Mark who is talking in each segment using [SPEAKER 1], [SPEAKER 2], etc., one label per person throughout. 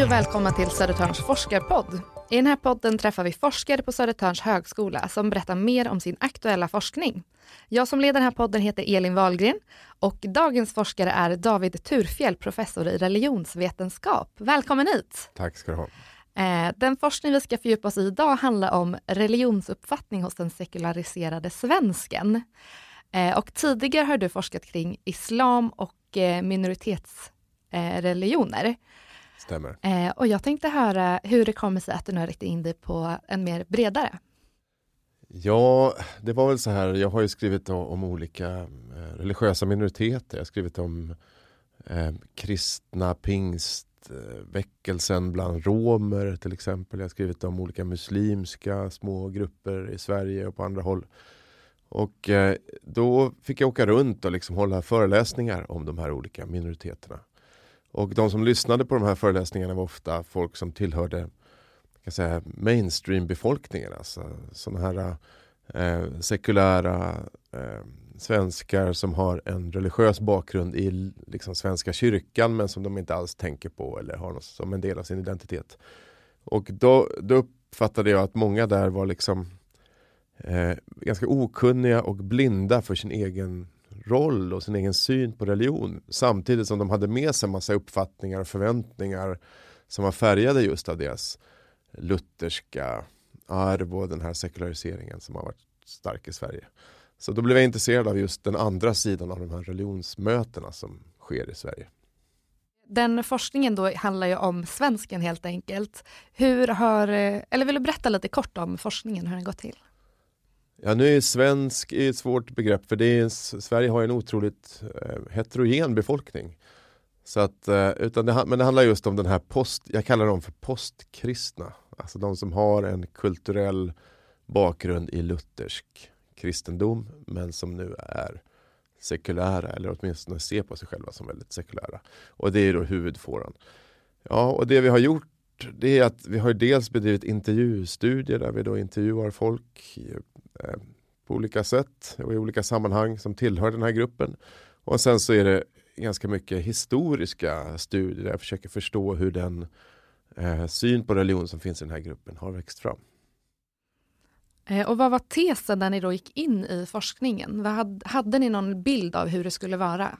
[SPEAKER 1] Hej och välkomna till Södertörns forskarpodd. I den här podden träffar vi forskare på Södertörns högskola som berättar mer om sin aktuella forskning. Jag som leder den här podden heter Elin Wahlgren och dagens forskare är David Turfjell, professor i religionsvetenskap. Välkommen hit!
[SPEAKER 2] Tack ska du ha.
[SPEAKER 1] Eh, den forskning vi ska fördjupa oss i idag handlar om religionsuppfattning hos den sekulariserade svensken. Eh, och tidigare har du forskat kring islam och eh, minoritetsreligioner.
[SPEAKER 2] Stämmer.
[SPEAKER 1] Och jag tänkte höra hur det kommer sig att du nu har riktat in dig på en mer bredare.
[SPEAKER 2] Ja, det var väl så här, jag har ju skrivit om olika religiösa minoriteter. Jag har skrivit om eh, kristna, pingst, väckelsen bland romer till exempel. Jag har skrivit om olika muslimska små grupper i Sverige och på andra håll. Och eh, då fick jag åka runt och liksom hålla föreläsningar om de här olika minoriteterna. Och de som lyssnade på de här föreläsningarna var ofta folk som tillhörde kan säga, mainstream-befolkningen. Alltså sådana här eh, sekulära eh, svenskar som har en religiös bakgrund i liksom Svenska kyrkan men som de inte alls tänker på eller har som en del av sin identitet. Och då, då uppfattade jag att många där var liksom eh, ganska okunniga och blinda för sin egen roll och sin egen syn på religion. Samtidigt som de hade med sig en massa uppfattningar och förväntningar som var färgade just av deras lutherska arv och den här sekulariseringen som har varit stark i Sverige. Så då blev jag intresserad av just den andra sidan av de här religionsmötena som sker i Sverige.
[SPEAKER 1] Den forskningen då handlar ju om svensken helt enkelt. Hur har, eller vill du berätta lite kort om forskningen, hur den gått till?
[SPEAKER 2] Ja, nu är svensk ett svårt begrepp för det är, Sverige har en otroligt eh, heterogen befolkning. Så att, eh, utan det, men det handlar just om den här post, jag kallar dem för postkristna. Alltså de som har en kulturell bakgrund i luthersk kristendom men som nu är sekulära eller åtminstone ser på sig själva som väldigt sekulära. Och det är då huvudfåran. Ja, och det vi har gjort det är att vi har dels bedrivit intervjustudier där vi då intervjuar folk på olika sätt och i olika sammanhang som tillhör den här gruppen. Och sen så är det ganska mycket historiska studier där jag försöker förstå hur den eh, syn på religion som finns i den här gruppen har växt fram.
[SPEAKER 1] Eh, och vad var tesen när ni då gick in i forskningen? Hade, hade ni någon bild av hur det skulle vara?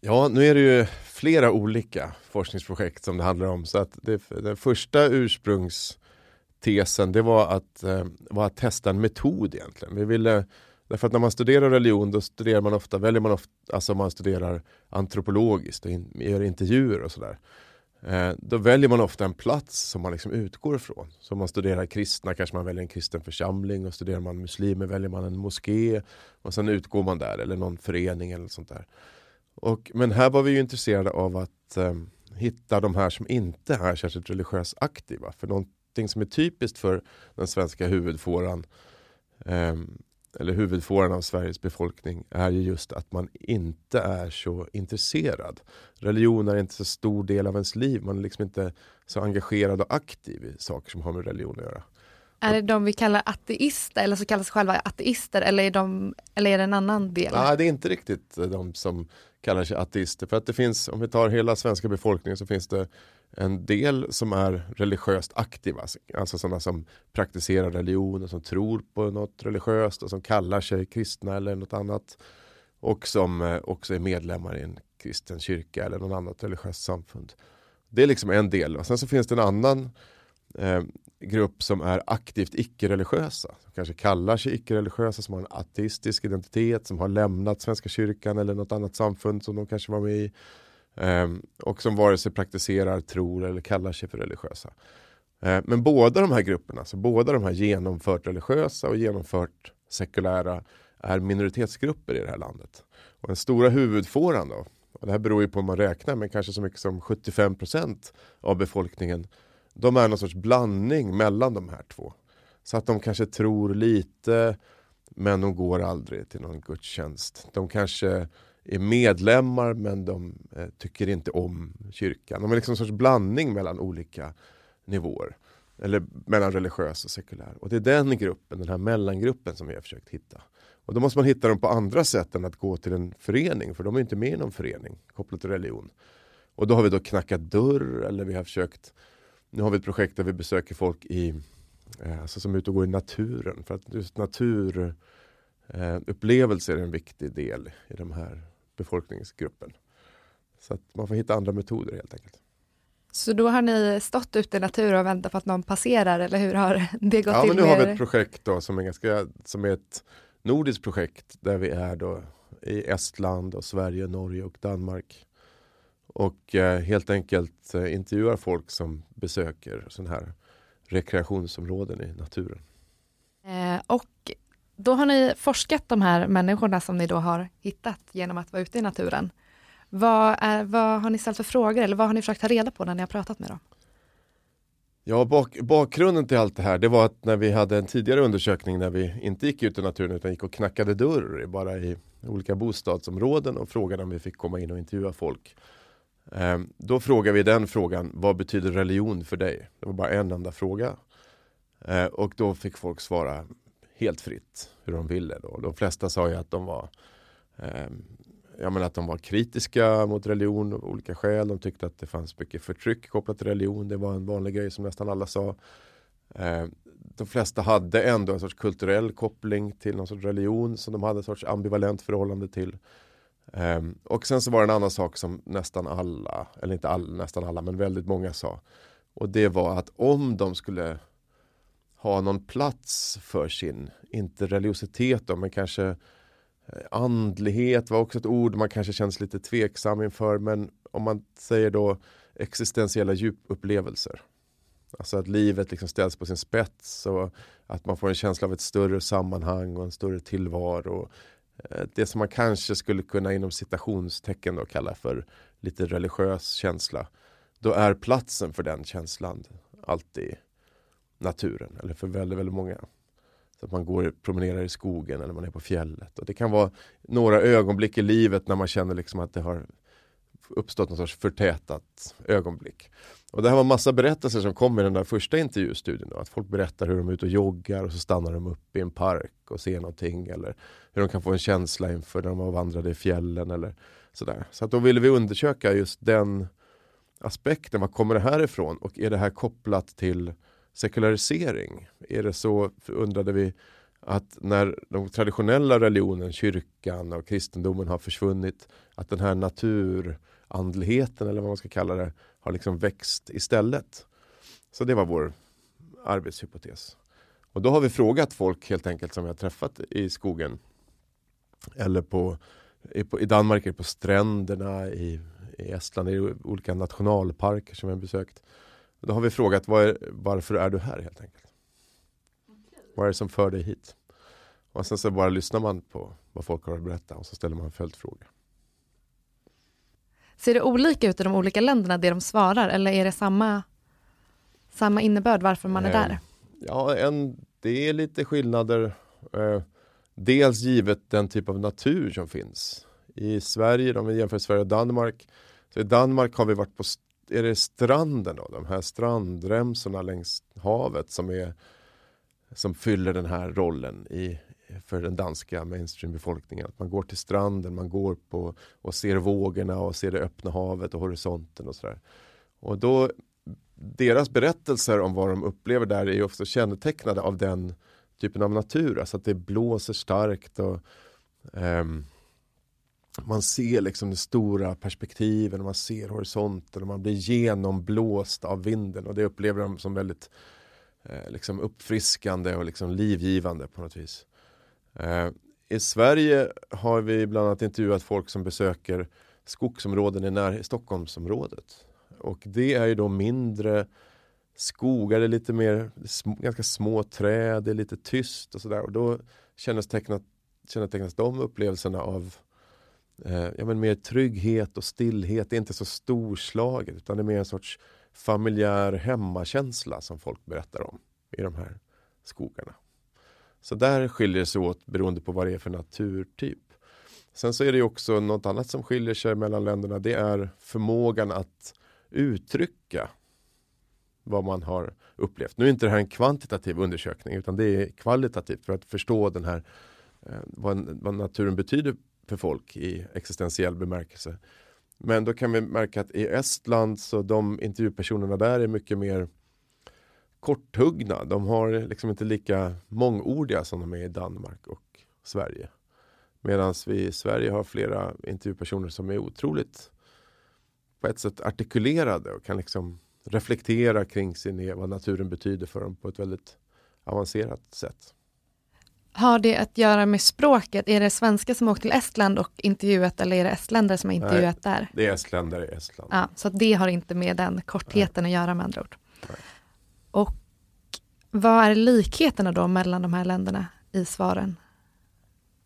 [SPEAKER 2] Ja, nu är det ju flera olika forskningsprojekt som det handlar om. Så att det, den första tesen det var att, eh, var att testa en metod egentligen. Vi ville, därför att när man studerar religion då studerar man ofta, väljer man ofta, alltså man studerar antropologiskt och in, gör intervjuer och sådär. Eh, då väljer man ofta en plats som man liksom utgår ifrån. Så om man studerar kristna kanske man väljer en kristen församling och studerar man muslimer väljer man en moské och sen utgår man där eller någon förening eller sånt där. Och, men här var vi ju intresserade av att eh, hitta de här som inte är särskilt religiöst aktiva. För någonting som är typiskt för den svenska huvudfåran eh, eller huvudfåran av Sveriges befolkning är ju just att man inte är så intresserad. Religion är inte så stor del av ens liv. Man är liksom inte så engagerad och aktiv i saker som har med religion att göra.
[SPEAKER 1] Är det de vi kallar ateister eller så kallas själva ateister eller är, de, eller är det en annan del?
[SPEAKER 2] Nej, det är inte riktigt de som kallar sig ateister. För att det finns, om vi tar hela svenska befolkningen så finns det en del som är religiöst aktiva, alltså sådana som praktiserar religion och som tror på något religiöst och som kallar sig kristna eller något annat. Och som eh, också är medlemmar i en kristen kyrka eller något annat religiöst samfund. Det är liksom en del. Och sen så finns det en annan eh, grupp som är aktivt icke-religiösa. Som kanske kallar sig icke-religiösa, som har en ateistisk identitet, som har lämnat Svenska kyrkan eller något annat samfund som de kanske var med i. Ehm, och som vare sig praktiserar, tror eller kallar sig för religiösa. Ehm, men båda de här grupperna, så båda de här genomfört religiösa och genomfört sekulära är minoritetsgrupper i det här landet. Och den stora huvudfåran då, och det här beror ju på hur man räknar, men kanske så mycket som 75% av befolkningen de är någon sorts blandning mellan de här två. Så att de kanske tror lite men de går aldrig till någon gudstjänst. De kanske är medlemmar men de eh, tycker inte om kyrkan. De är liksom en sorts blandning mellan olika nivåer. Eller mellan religiös och sekulär. Och det är den gruppen, den här mellangruppen som vi har försökt hitta. Och då måste man hitta dem på andra sätt än att gå till en förening, för de är inte med i någon förening kopplat till religion. Och då har vi då knackat dörr eller vi har försökt Nu har vi ett projekt där vi besöker folk i eh, alltså som är ute och går i naturen för att just naturupplevelser eh, är en viktig del i de här befolkningsgruppen. Så att man får hitta andra metoder helt enkelt.
[SPEAKER 1] Så då har ni stått ute i naturen och väntat på att någon passerar eller hur har det gått
[SPEAKER 2] ja,
[SPEAKER 1] till?
[SPEAKER 2] Men nu har vi ett projekt då som är, ganska, som är ett nordiskt projekt där vi är då i Estland och Sverige, Norge och Danmark. Och eh, helt enkelt eh, intervjuar folk som besöker sådana här rekreationsområden i naturen.
[SPEAKER 1] Eh, och då har ni forskat de här människorna som ni då har hittat genom att vara ute i naturen. Vad, är, vad har ni ställt för frågor eller vad har ni försökt ta reda på när ni har pratat med dem?
[SPEAKER 2] Ja, bak, bakgrunden till allt det här det var att när vi hade en tidigare undersökning när vi inte gick ut i naturen utan gick och knackade dörr bara i olika bostadsområden och frågade om vi fick komma in och intervjua folk. Eh, då frågade vi den frågan, vad betyder religion för dig? Det var bara en enda fråga. Eh, och då fick folk svara helt fritt hur de ville. Då. De flesta sa ju att de var eh, jag menar att de var kritiska mot religion av olika skäl. De tyckte att det fanns mycket förtryck kopplat till religion. Det var en vanlig grej som nästan alla sa. Eh, de flesta hade ändå en sorts kulturell koppling till någon sorts religion som de hade en sorts ambivalent förhållande till. Eh, och sen så var det en annan sak som nästan alla, eller inte all, nästan alla, men väldigt många sa. Och det var att om de skulle ha någon plats för sin, inte religiositet då, men kanske eh, Andlighet var också ett ord man kanske känns lite tveksam inför men om man säger då existentiella djupupplevelser. Alltså att livet liksom ställs på sin spets och att man får en känsla av ett större sammanhang och en större tillvaro. Eh, det som man kanske skulle kunna inom citationstecken då kalla för lite religiös känsla. Då är platsen för den känslan alltid naturen, eller för väldigt, väldigt många. Så att man går promenerar i skogen eller man är på fjället. Och det kan vara några ögonblick i livet när man känner liksom att det har uppstått någon sorts förtätat ögonblick. Och det här var massa berättelser som kom i den där första intervjustudien. Då, att folk berättar hur de är ute och joggar och så stannar de upp i en park och ser någonting. Eller hur de kan få en känsla inför när de vandrade i fjällen eller sådär. Så att då ville vi undersöka just den aspekten. Var kommer det här ifrån? Och är det här kopplat till sekularisering? Är det så, undrade vi, att när de traditionella religionen, kyrkan och kristendomen har försvunnit, att den här naturandligheten eller vad man ska kalla det, har liksom växt istället. Så det var vår arbetshypotes. Och då har vi frågat folk helt enkelt som vi har träffat i skogen. Eller på, i, på, i Danmark är det på stränderna, i, i Estland är det olika nationalparker som vi har besökt. Då har vi frågat är, varför är du här helt enkelt? Vad är det som för dig hit? Och sen så bara lyssnar man på vad folk har att berätta och så ställer man en följdfråga.
[SPEAKER 1] Ser det olika ut i de olika länderna det de svarar eller är det samma, samma innebörd varför man är där?
[SPEAKER 2] Ja, en, det är lite skillnader. Eh, dels givet den typ av natur som finns. I Sverige, om vi jämför Sverige och Danmark, så i Danmark har vi varit på är det stranden då, de här strandremsorna längs havet som, är, som fyller den här rollen i, för den danska mainstreambefolkningen. Att man går till stranden, man går på och ser vågorna och ser det öppna havet och horisonten och sådär. Och då, deras berättelser om vad de upplever där är också kännetecknade av den typen av natur, alltså att det blåser starkt och um, man ser liksom de stora perspektiven, man ser horisonten och man blir genomblåst av vinden och det upplever de som väldigt eh, liksom uppfriskande och liksom livgivande på något vis. Eh, I Sverige har vi bland annat intervjuat folk som besöker skogsområden i, när, Stockholmsområdet. Och det är ju då mindre skogar, det är lite mer, sm ganska små träd, det är lite tyst och sådär. Och då kännetecknas, kännetecknas de upplevelserna av eh, ja, men mer trygghet och stillhet. Det är inte så storslaget utan det är mer en sorts familjär hemmakänsla som folk berättar om i de här skogarna. Så där skiljer det sig åt beroende på vad det är för naturtyp. Sen så är det också något annat som skiljer sig mellan länderna. Det är förmågan att uttrycka vad man har upplevt. Nu är inte det här en kvantitativ undersökning utan det är kvalitativt för att förstå den här eh, vad, vad naturen betyder för folk i existentiell bemärkelse. Men då kan vi märka att i Estland så de intervjupersonerna där är mycket mer korthuggna. De har liksom inte lika mångordiga som de är i Danmark och Sverige. Medan vi i Sverige har flera intervjupersoner som är otroligt på ett sätt artikulerade och kan liksom reflektera kring sin, vad naturen betyder för dem på ett väldigt avancerat sätt.
[SPEAKER 1] Har det att göra med språket? Är det svenska som åkt till Estland och intervjuat eller är det estländare som har intervjuat Nej, där?
[SPEAKER 2] Det är estländare i Estland.
[SPEAKER 1] Ja, så det har inte med den kortheten Nej. att göra med andra ord. Nej. Och vad är likheterna då mellan de här länderna i svaren?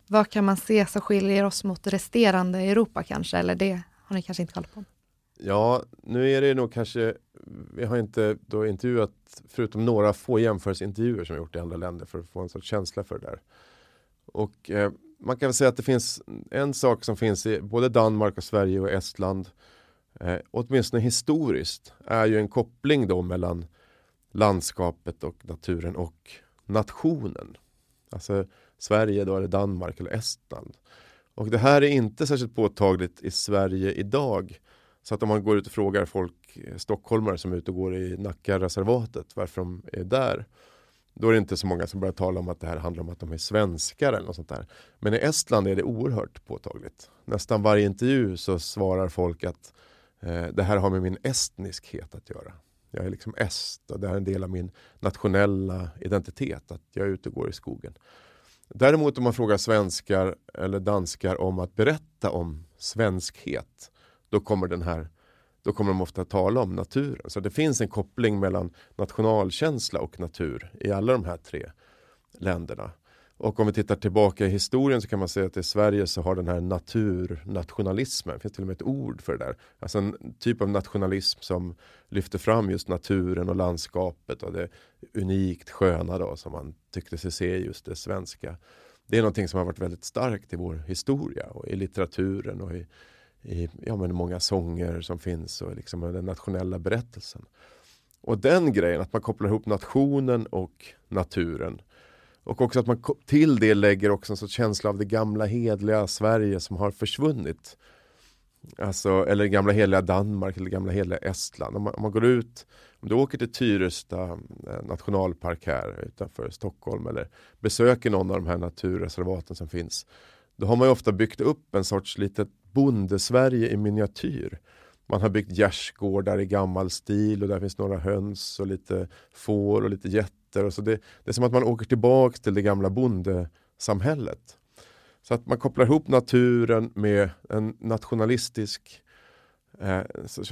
[SPEAKER 1] Vad kan man se som skiljer oss mot resterande Europa kanske? Eller det har ni kanske inte koll på?
[SPEAKER 2] Ja, nu är det nog kanske, vi har inte då intervjuat, förutom några få jämförelseintervjuer som vi gjort i andra länder för att få en sorts känsla för det där. Och eh, man kan väl säga att det finns en sak som finns i både Danmark och Sverige och Estland, eh, åtminstone historiskt, är ju en koppling då mellan landskapet och naturen och nationen. Alltså Sverige, då är det Danmark eller Estland. Och det här är inte särskilt påtagligt i Sverige idag. Så att om man går ut och frågar folk, eh, stockholmare som är ute och går i Nackareservatet varför de är där. Då är det inte så många som börjar tala om att det här handlar om att de är svenskar eller något sånt där. Men i Estland är det oerhört påtagligt. Nästan varje intervju så svarar folk att eh, det här har med min estniskhet att göra. Jag är liksom est och det här är en del av min nationella identitet att jag är ute och går i skogen. Däremot om man frågar svenskar eller danskar om att berätta om svenskhet då kommer den här då kommer de ofta tala om naturen. Så det finns en koppling mellan nationalkänsla och natur i alla de här tre länderna. Och om vi tittar tillbaka i historien så kan man säga att i Sverige så har den här naturnationalismen, det finns till och med ett ord för det där. Alltså en typ av nationalism som lyfter fram just naturen och landskapet och det unikt sköna då som man tyckte sig se just det svenska. Det är någonting som har varit väldigt starkt i vår historia och i litteraturen och i, i ja, men många sånger som finns och liksom den nationella berättelsen. Och den grejen, att man kopplar ihop nationen och naturen och också att man till det lägger också en sorts känsla av det gamla hedliga Sverige som har försvunnit. Alltså, eller gamla heliga Danmark eller gamla heliga Estland. Om man, om man, går ut, om du åker till Tyresta eh, nationalpark här utanför Stockholm eller besöker någon av de här naturreservaten som finns. Då har man ju ofta byggt upp en sorts litet bondesverige i miniatyr. Man har byggt gärdsgårdar i gammal stil och där finns några höns och lite får och lite getter. Och så det, det är som att man åker tillbaka till det gamla bondesamhället. Så att man kopplar ihop naturen med en nationalistisk eh,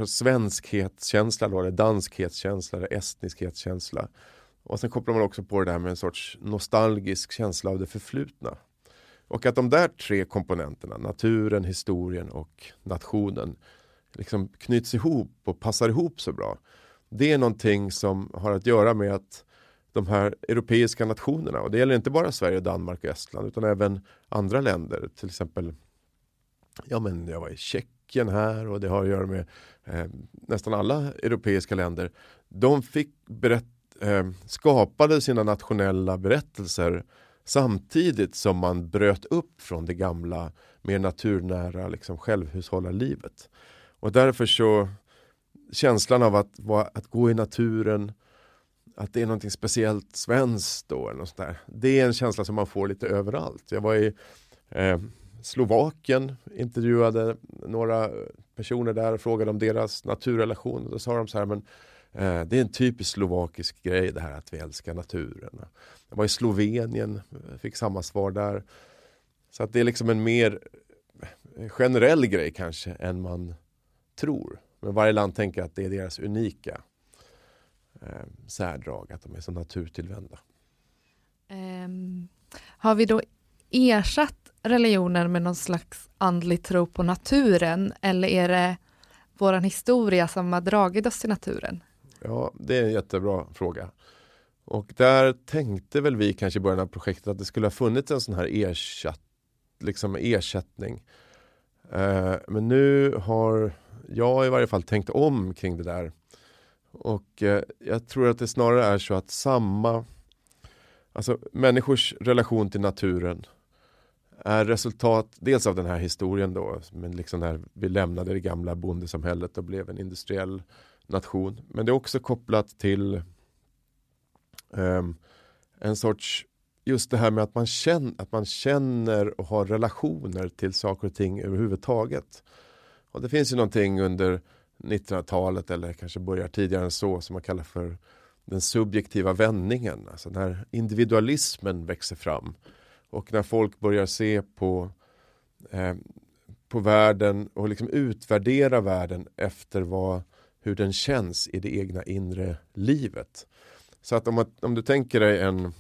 [SPEAKER 2] svenskhetskänsla, då, eller danskhetskänsla, eller estniskhetskänsla. Och sen kopplar man också på det där med en sorts nostalgisk känsla av det förflutna. Och att de där tre komponenterna, naturen, historien och nationen, liksom knyts ihop och passar ihop så bra. Det är någonting som har att göra med att de här europeiska nationerna. Och det gäller inte bara Sverige, Danmark och Estland utan även andra länder. Till exempel, ja men jag var i Tjeckien här och det har att göra med eh, nästan alla europeiska länder. De fick berätt, eh, skapade sina nationella berättelser samtidigt som man bröt upp från det gamla mer naturnära liksom, självhushållarlivet. Och därför så känslan av att, att gå i naturen att det är någonting speciellt svenskt då. Eller något där. Det är en känsla som man får lite överallt. Jag var i eh, Slovakien, intervjuade några personer där och frågade om deras naturrelation. Då sa de så här, men Eh, det är en typisk slovakisk grej det här att vi älskar naturen. Jag var i Slovenien, eh, fick samma svar där. Så att det är liksom en mer eh, generell grej kanske än man tror. Men varje land tänker att det är deras unika eh, särdrag, att de är så naturtillvända.
[SPEAKER 1] Um, har vi då ersatt religionen med någon slags andlig tro på naturen eller är det vår historia som har dragit oss till naturen?
[SPEAKER 2] Ja, det är en jättebra fråga. Och där tänkte väl vi kanske i början av projektet att det skulle ha funnits en sån här ersätt, liksom ersättning. Eh, men nu har jag i varje fall tänkt om kring det där och eh, jag tror att det snarare är så att samma Alltså människors relation till naturen är resultat dels av den här historien då, men liksom när vi lämnade det gamla bondesamhället och blev en industriell nation. Men det är också kopplat till um, en sorts, just det här med att man, känner, att man känner och har relationer till saker och ting överhuvudtaget. Och det finns ju någonting under 1900-talet eller kanske börjar tidigare än så som man kallar för den subjektiva vändningen, alltså när individualismen växer fram och när folk börjar se på, eh, på världen och liksom utvärdera världen efter vad, hur den känns i det egna inre livet. Så att om, man, om du tänker dig en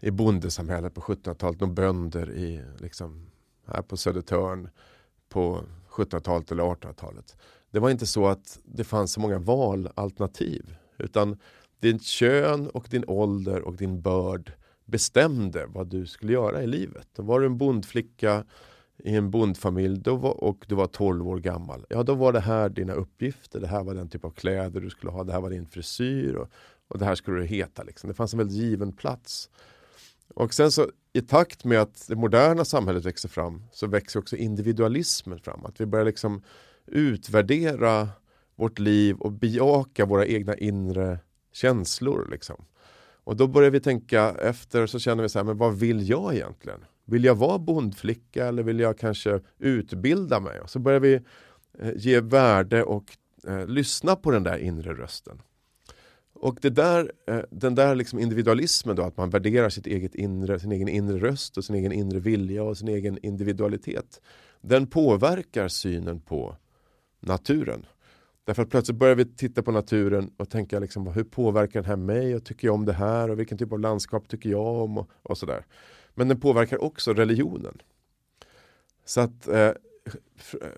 [SPEAKER 2] i bondesamhället på 1700-talet, några bönder i, liksom, här på Södertörn på 1700-talet eller 1800-talet. Det var inte så att det fanns så många valalternativ utan din kön och din ålder och din börd bestämde vad du skulle göra i livet. Då var du en bondflicka i en bondfamilj då var, och du var 12 år gammal. Ja, då var det här dina uppgifter. Det här var den typ av kläder du skulle ha. Det här var din frisyr och, och det här skulle du heta. Liksom. Det fanns en väldigt given plats. Och sen så i takt med att det moderna samhället växer fram så växer också individualismen fram. Att vi börjar liksom utvärdera vårt liv och bejaka våra egna inre känslor. Liksom. Och då börjar vi tänka efter så känner vi så här, men vad vill jag egentligen? Vill jag vara bondflicka eller vill jag kanske utbilda mig? Och så börjar vi eh, ge värde och eh, lyssna på den där inre rösten. Och det där, eh, den där liksom individualismen då, att man värderar sitt eget inre, sin egen inre röst och sin egen inre vilja och sin egen individualitet. Den påverkar synen på naturen. Därför att plötsligt börjar vi titta på naturen och tänka liksom, hur påverkar den här mig och tycker jag om det här och vilken typ av landskap tycker jag om och, och sådär. Men den påverkar också religionen. Så att eh,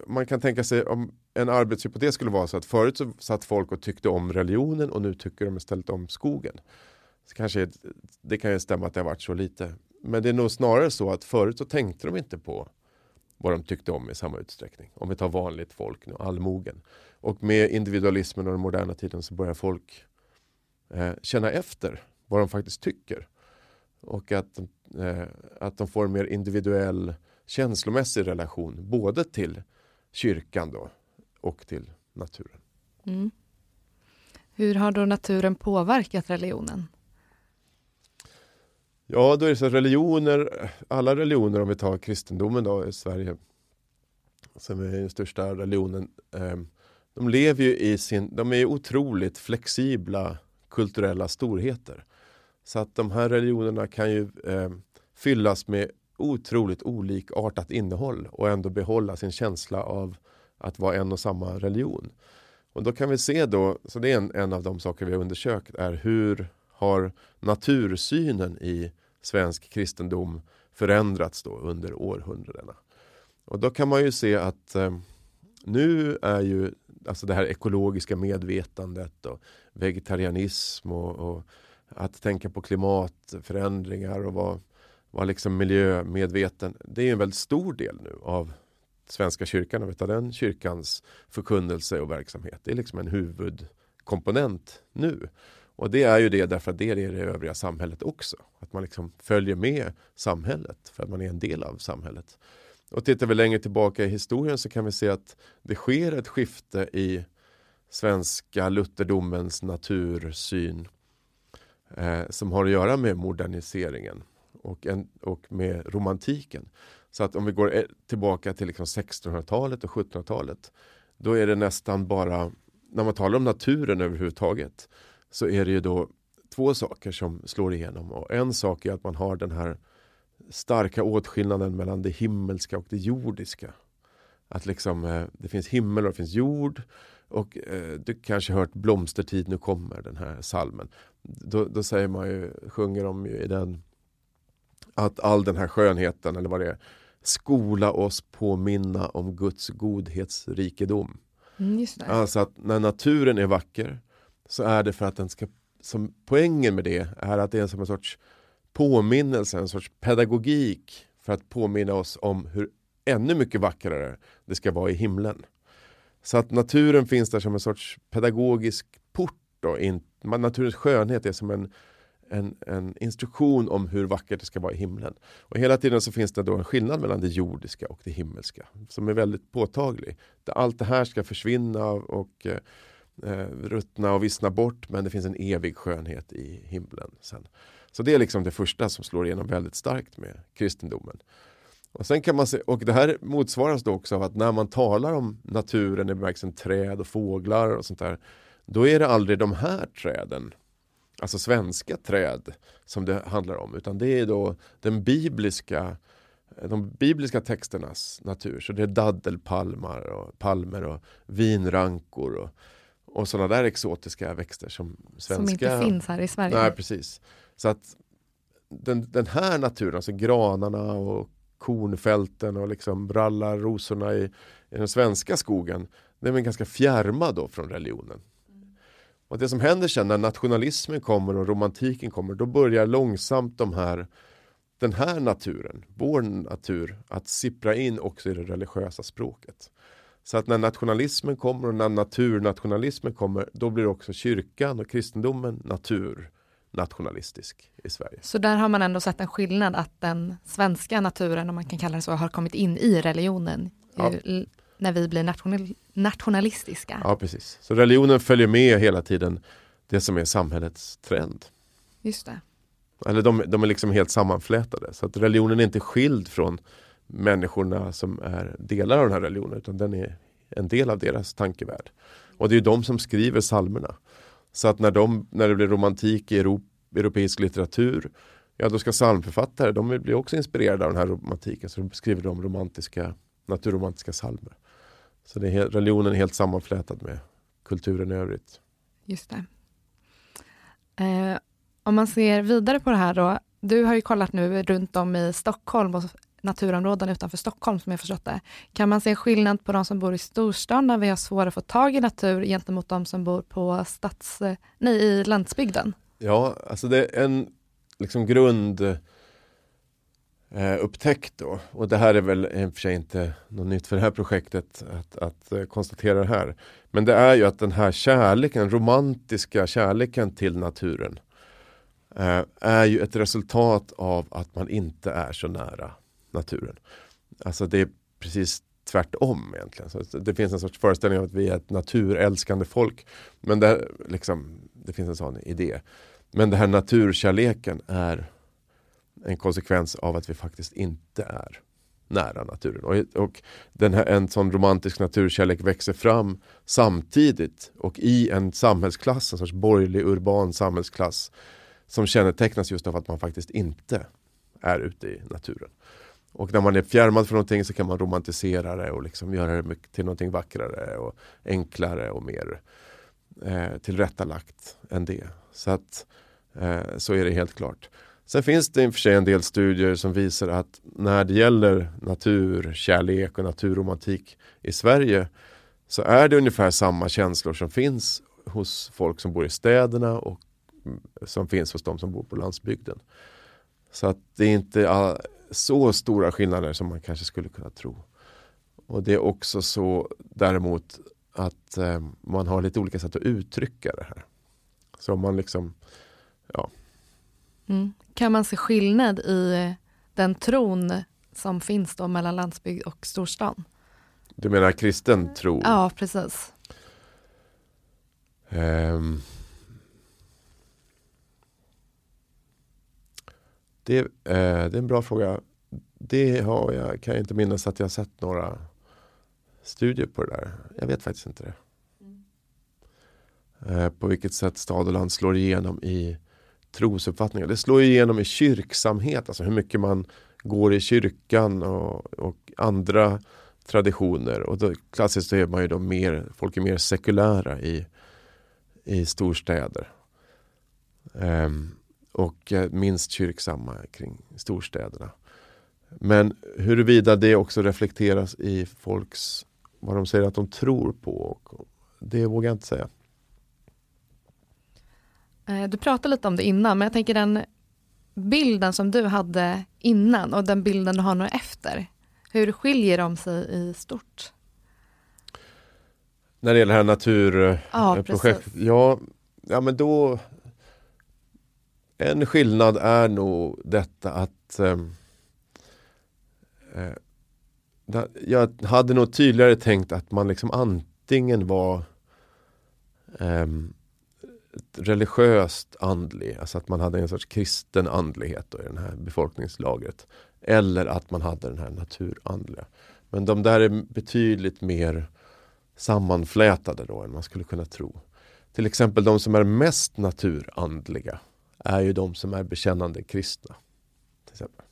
[SPEAKER 2] man kan tänka sig om en arbetshypotes skulle vara så att förut så satt folk och tyckte om religionen och nu tycker de istället om skogen. Så kanske, det kan ju stämma att det har varit så lite. Men det är nog snarare så att förut så tänkte de inte på vad de tyckte om i samma utsträckning. Om vi tar vanligt folk nu, allmogen. Och med individualismen och den moderna tiden så börjar folk eh, känna efter vad de faktiskt tycker. Och att, eh, att de får en mer individuell känslomässig relation både till kyrkan då och till naturen. Mm.
[SPEAKER 1] Hur har då naturen påverkat religionen?
[SPEAKER 2] Ja, då är det så religioner, alla religioner om vi tar kristendomen då i Sverige, som är den största religionen, eh, de lever ju i sin, de är otroligt flexibla kulturella storheter. Så att de här religionerna kan ju eh, fyllas med otroligt olikartat innehåll och ändå behålla sin känsla av att vara en och samma religion. Och då kan vi se då, så det är en, en av de saker vi har undersökt, är hur har natursynen i svensk kristendom förändrats då under århundradena. Och då kan man ju se att eh, nu är ju alltså det här ekologiska medvetandet och vegetarianism och, och att tänka på klimatförändringar och vara, vara liksom miljömedveten. Det är en väldigt stor del nu av Svenska kyrkan och den kyrkans förkunnelse och verksamhet. Det är liksom en huvudkomponent nu. Och det är ju det därför att det är det övriga samhället också. Att man liksom följer med samhället för att man är en del av samhället. Och tittar vi längre tillbaka i historien så kan vi se att det sker ett skifte i svenska lutherdomens natursyn eh, som har att göra med moderniseringen och, en, och med romantiken. Så att om vi går eh, tillbaka till liksom 1600-talet och 1700-talet då är det nästan bara, när man talar om naturen överhuvudtaget så är det ju då två saker som slår igenom. Och en sak är att man har den här starka åtskillnaden mellan det himmelska och det jordiska. Att liksom, eh, det finns himmel och det finns jord. Och eh, du kanske hört Blomstertid nu kommer, den här salmen. Då, då säger man ju, sjunger de ju i den att all den här skönheten, eller vad det är, skola oss påminna om Guds godhetsrikedom.
[SPEAKER 1] Mm,
[SPEAKER 2] alltså att när naturen är vacker så är det för att den ska, som poängen med det är att det är som en sorts påminnelse, en sorts pedagogik för att påminna oss om hur ännu mycket vackrare det ska vara i himlen. Så att naturen finns där som en sorts pedagogisk port. Då, in, naturens skönhet är som en, en, en instruktion om hur vackert det ska vara i himlen. Och hela tiden så finns det då en skillnad mellan det jordiska och det himmelska som är väldigt påtaglig. Allt det här ska försvinna och eh, eh, ruttna och vissna bort men det finns en evig skönhet i himlen sen. Så det är liksom det första som slår igenom väldigt starkt med kristendomen. Och, sen kan man se, och det här motsvaras då också av att när man talar om naturen i bemärkelsen träd och fåglar och sånt där då är det aldrig de här träden alltså svenska träd som det handlar om utan det är då den bibliska de bibliska texternas natur. Så det är daddelpalmar och palmer och vinrankor och, och sådana där exotiska växter som svenska...
[SPEAKER 1] Som inte finns här i Sverige.
[SPEAKER 2] Nej, precis. Så att den, den här naturen, alltså granarna och kornfälten och liksom brallar rosorna i, i den svenska skogen, Det är ganska fjärmad då från religionen. Och det som händer sen när nationalismen kommer och romantiken kommer, då börjar långsamt de här den här naturen, vår natur, att sippra in också i det religiösa språket. Så att när nationalismen kommer och när naturnationalismen kommer, då blir också kyrkan och kristendomen natur naturnationalistisk i Sverige.
[SPEAKER 1] Så där har man ändå sett en skillnad att den svenska naturen, om man kan kalla det så, har kommit in i religionen ja. när vi blir national nationalistiska.
[SPEAKER 2] Ja, precis. Så religionen följer med hela tiden det som är samhällets trend.
[SPEAKER 1] Just det.
[SPEAKER 2] Eller de, de är liksom helt sammanflätade. Så att religionen är inte skild från människorna som är delar av den här religionen utan den är en del av deras tankevärld. Och det är de som skriver salmerna. Så att när, de, när det blir romantik i Europa, europeisk litteratur Ja då ska psalmförfattare, de blir också inspirerade av den här romantiken så de skriver de romantiska, naturromantiska psalmer. Så det är, religionen är helt sammanflätad med kulturen i övrigt.
[SPEAKER 1] Just det. Eh, om man ser vidare på det här då. Du har ju kollat nu runt om i Stockholm och naturområden utanför Stockholm som jag förstått det. Kan man se skillnad på de som bor i storstan där vi har svårare att få tag i natur gentemot de som bor på stads, nej, i landsbygden?
[SPEAKER 2] Ja, alltså det är en liksom grund eh, upptäckt då. Och det här är väl i och för sig inte något nytt för det här projektet att, att eh, konstatera det här. Men det är ju att den här kärleken, romantiska kärleken till naturen eh, är ju ett resultat av att man inte är så nära naturen. Alltså det är precis tvärtom egentligen. Så det finns en sorts föreställning av att vi är ett naturälskande folk. Men det, liksom, det finns en sån idé. Men den här naturkärleken är en konsekvens av att vi faktiskt inte är nära naturen. Och, och den här, en sån romantisk naturkärlek växer fram samtidigt och i en samhällsklass, en sorts borgerlig urban samhällsklass som kännetecknas just av att man faktiskt inte är ute i naturen. Och när man är fjärmad från någonting så kan man romantisera det och liksom göra det till någonting vackrare och enklare och mer eh, tillrättalagt än det. Så att eh, så är det helt klart. Sen finns det i och för sig en del studier som visar att när det gäller naturkärlek och naturromantik i Sverige så är det ungefär samma känslor som finns hos folk som bor i städerna och mm, som finns hos de som bor på landsbygden. Så att det är inte så stora skillnader som man kanske skulle kunna tro. Och det är också så däremot att eh, man har lite olika sätt att uttrycka det här. Så man liksom, ja,
[SPEAKER 1] Mm. Kan man se skillnad i den tron som finns då mellan landsbygd och storstan?
[SPEAKER 2] Du menar kristen tro?
[SPEAKER 1] Ja, precis.
[SPEAKER 2] Um, det, uh, det är en bra fråga. Det har jag, kan jag inte minnas att jag sett några studier på det där. Jag vet faktiskt inte det. Mm. Uh, på vilket sätt stad och land slår igenom i trosuppfattningar. Det slår igenom i kyrksamhet, alltså hur mycket man går i kyrkan och, och andra traditioner. Och då, klassiskt så är man ju då mer, folk är mer sekulära i, i storstäder. Um, och eh, minst kyrksamma kring storstäderna. Men huruvida det också reflekteras i folks, vad de säger att de tror på, det vågar jag inte säga.
[SPEAKER 1] Eh, du pratade lite om det innan, men jag tänker den bilden som du hade innan och den bilden du har nu efter. Hur skiljer de sig i stort?
[SPEAKER 2] När det gäller det här naturprojektet? Ja, ja, ja, men då en skillnad är nog detta att ehm, eh, eh jag hade nog tydligare tänkt att man liksom antingen var eh, religiöst andlig, alltså att man hade en sorts kristen andlighet då i det här befolkningslagret. Eller att man hade den här naturandliga. Men de där är betydligt mer sammanflätade då än man skulle kunna tro. Till exempel de som är mest naturandliga är ju de som är bekännande kristna. Till exempel.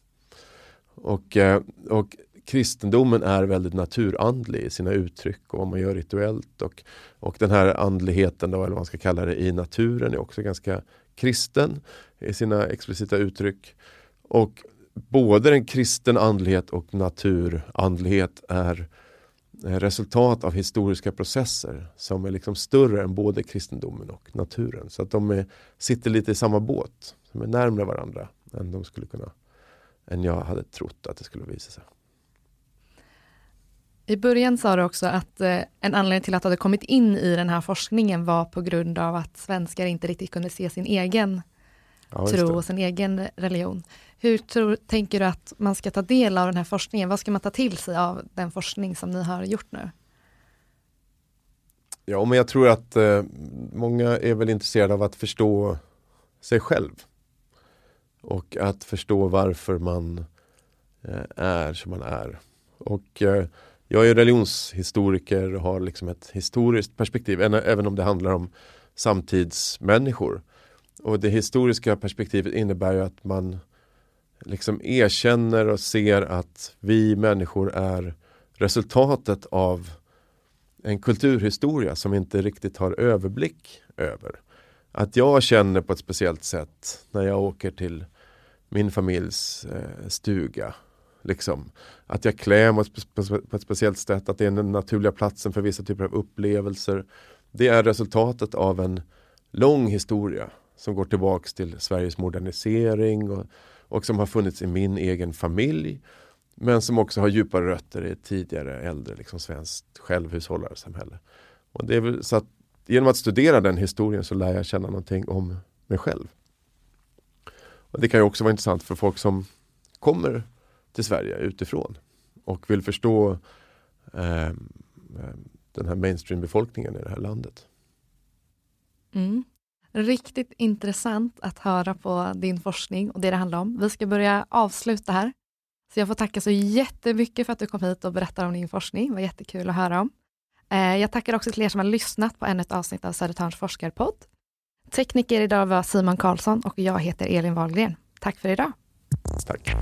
[SPEAKER 2] Och, eh, och kristendomen är väldigt naturandlig i sina uttryck och vad man gör rituellt. Och, och den här andligheten, då, eller vad man ska kalla det, i naturen är också ganska kristen i sina explicita uttryck. Och både den kristen andlighet och naturandlighet är Eh, resultat av historiska processer som är liksom större än både kristendomen och naturen. Så att de är, sitter lite i samma båt, som är närmare varandra än de skulle kunna än jag hade trott att det skulle visa sig.
[SPEAKER 1] I början sa du också att eh, en anledning till att du hade kommit in i den här forskningen var på grund av att svenskar inte riktigt kunde se sin egen ja, tro och sin egen religion. Hur tror, tänker du att man ska ta del av den här forskningen? Vad ska man ta till sig av den forskning som ni har gjort nu?
[SPEAKER 2] Ja, men jag tror att eh, många är väl intresserade av att förstå sig själv. Och att förstå varför man eh, är som man är. Och eh, jag är religionshistoriker och har liksom ett historiskt perspektiv, även om det handlar om samtidsmänniskor. Och det historiska perspektivet innebär ju att man liksom erkänner och ser att vi människor är resultatet av en kulturhistoria som inte riktigt har överblick över. Att jag känner på ett speciellt sätt när jag åker till min familjs eh, stuga. Liksom. Att jag klär mig på ett speciellt sätt, att det är den naturliga platsen för vissa typer av upplevelser. Det är resultatet av en lång historia som går tillbaks till Sveriges modernisering och och som har funnits i min egen familj men som också har djupare rötter i ett tidigare äldre liksom, svenskt självhushållarsamhälle. Och det är väl, så att, genom att studera den historien så lär jag känna någonting om mig själv. Och Det kan ju också vara intressant för folk som kommer till Sverige utifrån och vill förstå eh, eh den här mainstream-befolkningen i det här landet.
[SPEAKER 1] Mm. Riktigt intressant att höra på din forskning och det det handlar om. Vi ska börja avsluta här. Så jag får tacka så jättemycket för att du kom hit och berättade om din forskning. Det var jättekul att höra om. Eh, jag tackar också till er som har lyssnat på ännu ett avsnitt av Södertörns forskarpodd. Tekniker idag var Simon Karlsson och jag heter Elin Wahlgren. Tack för idag.
[SPEAKER 2] Tack.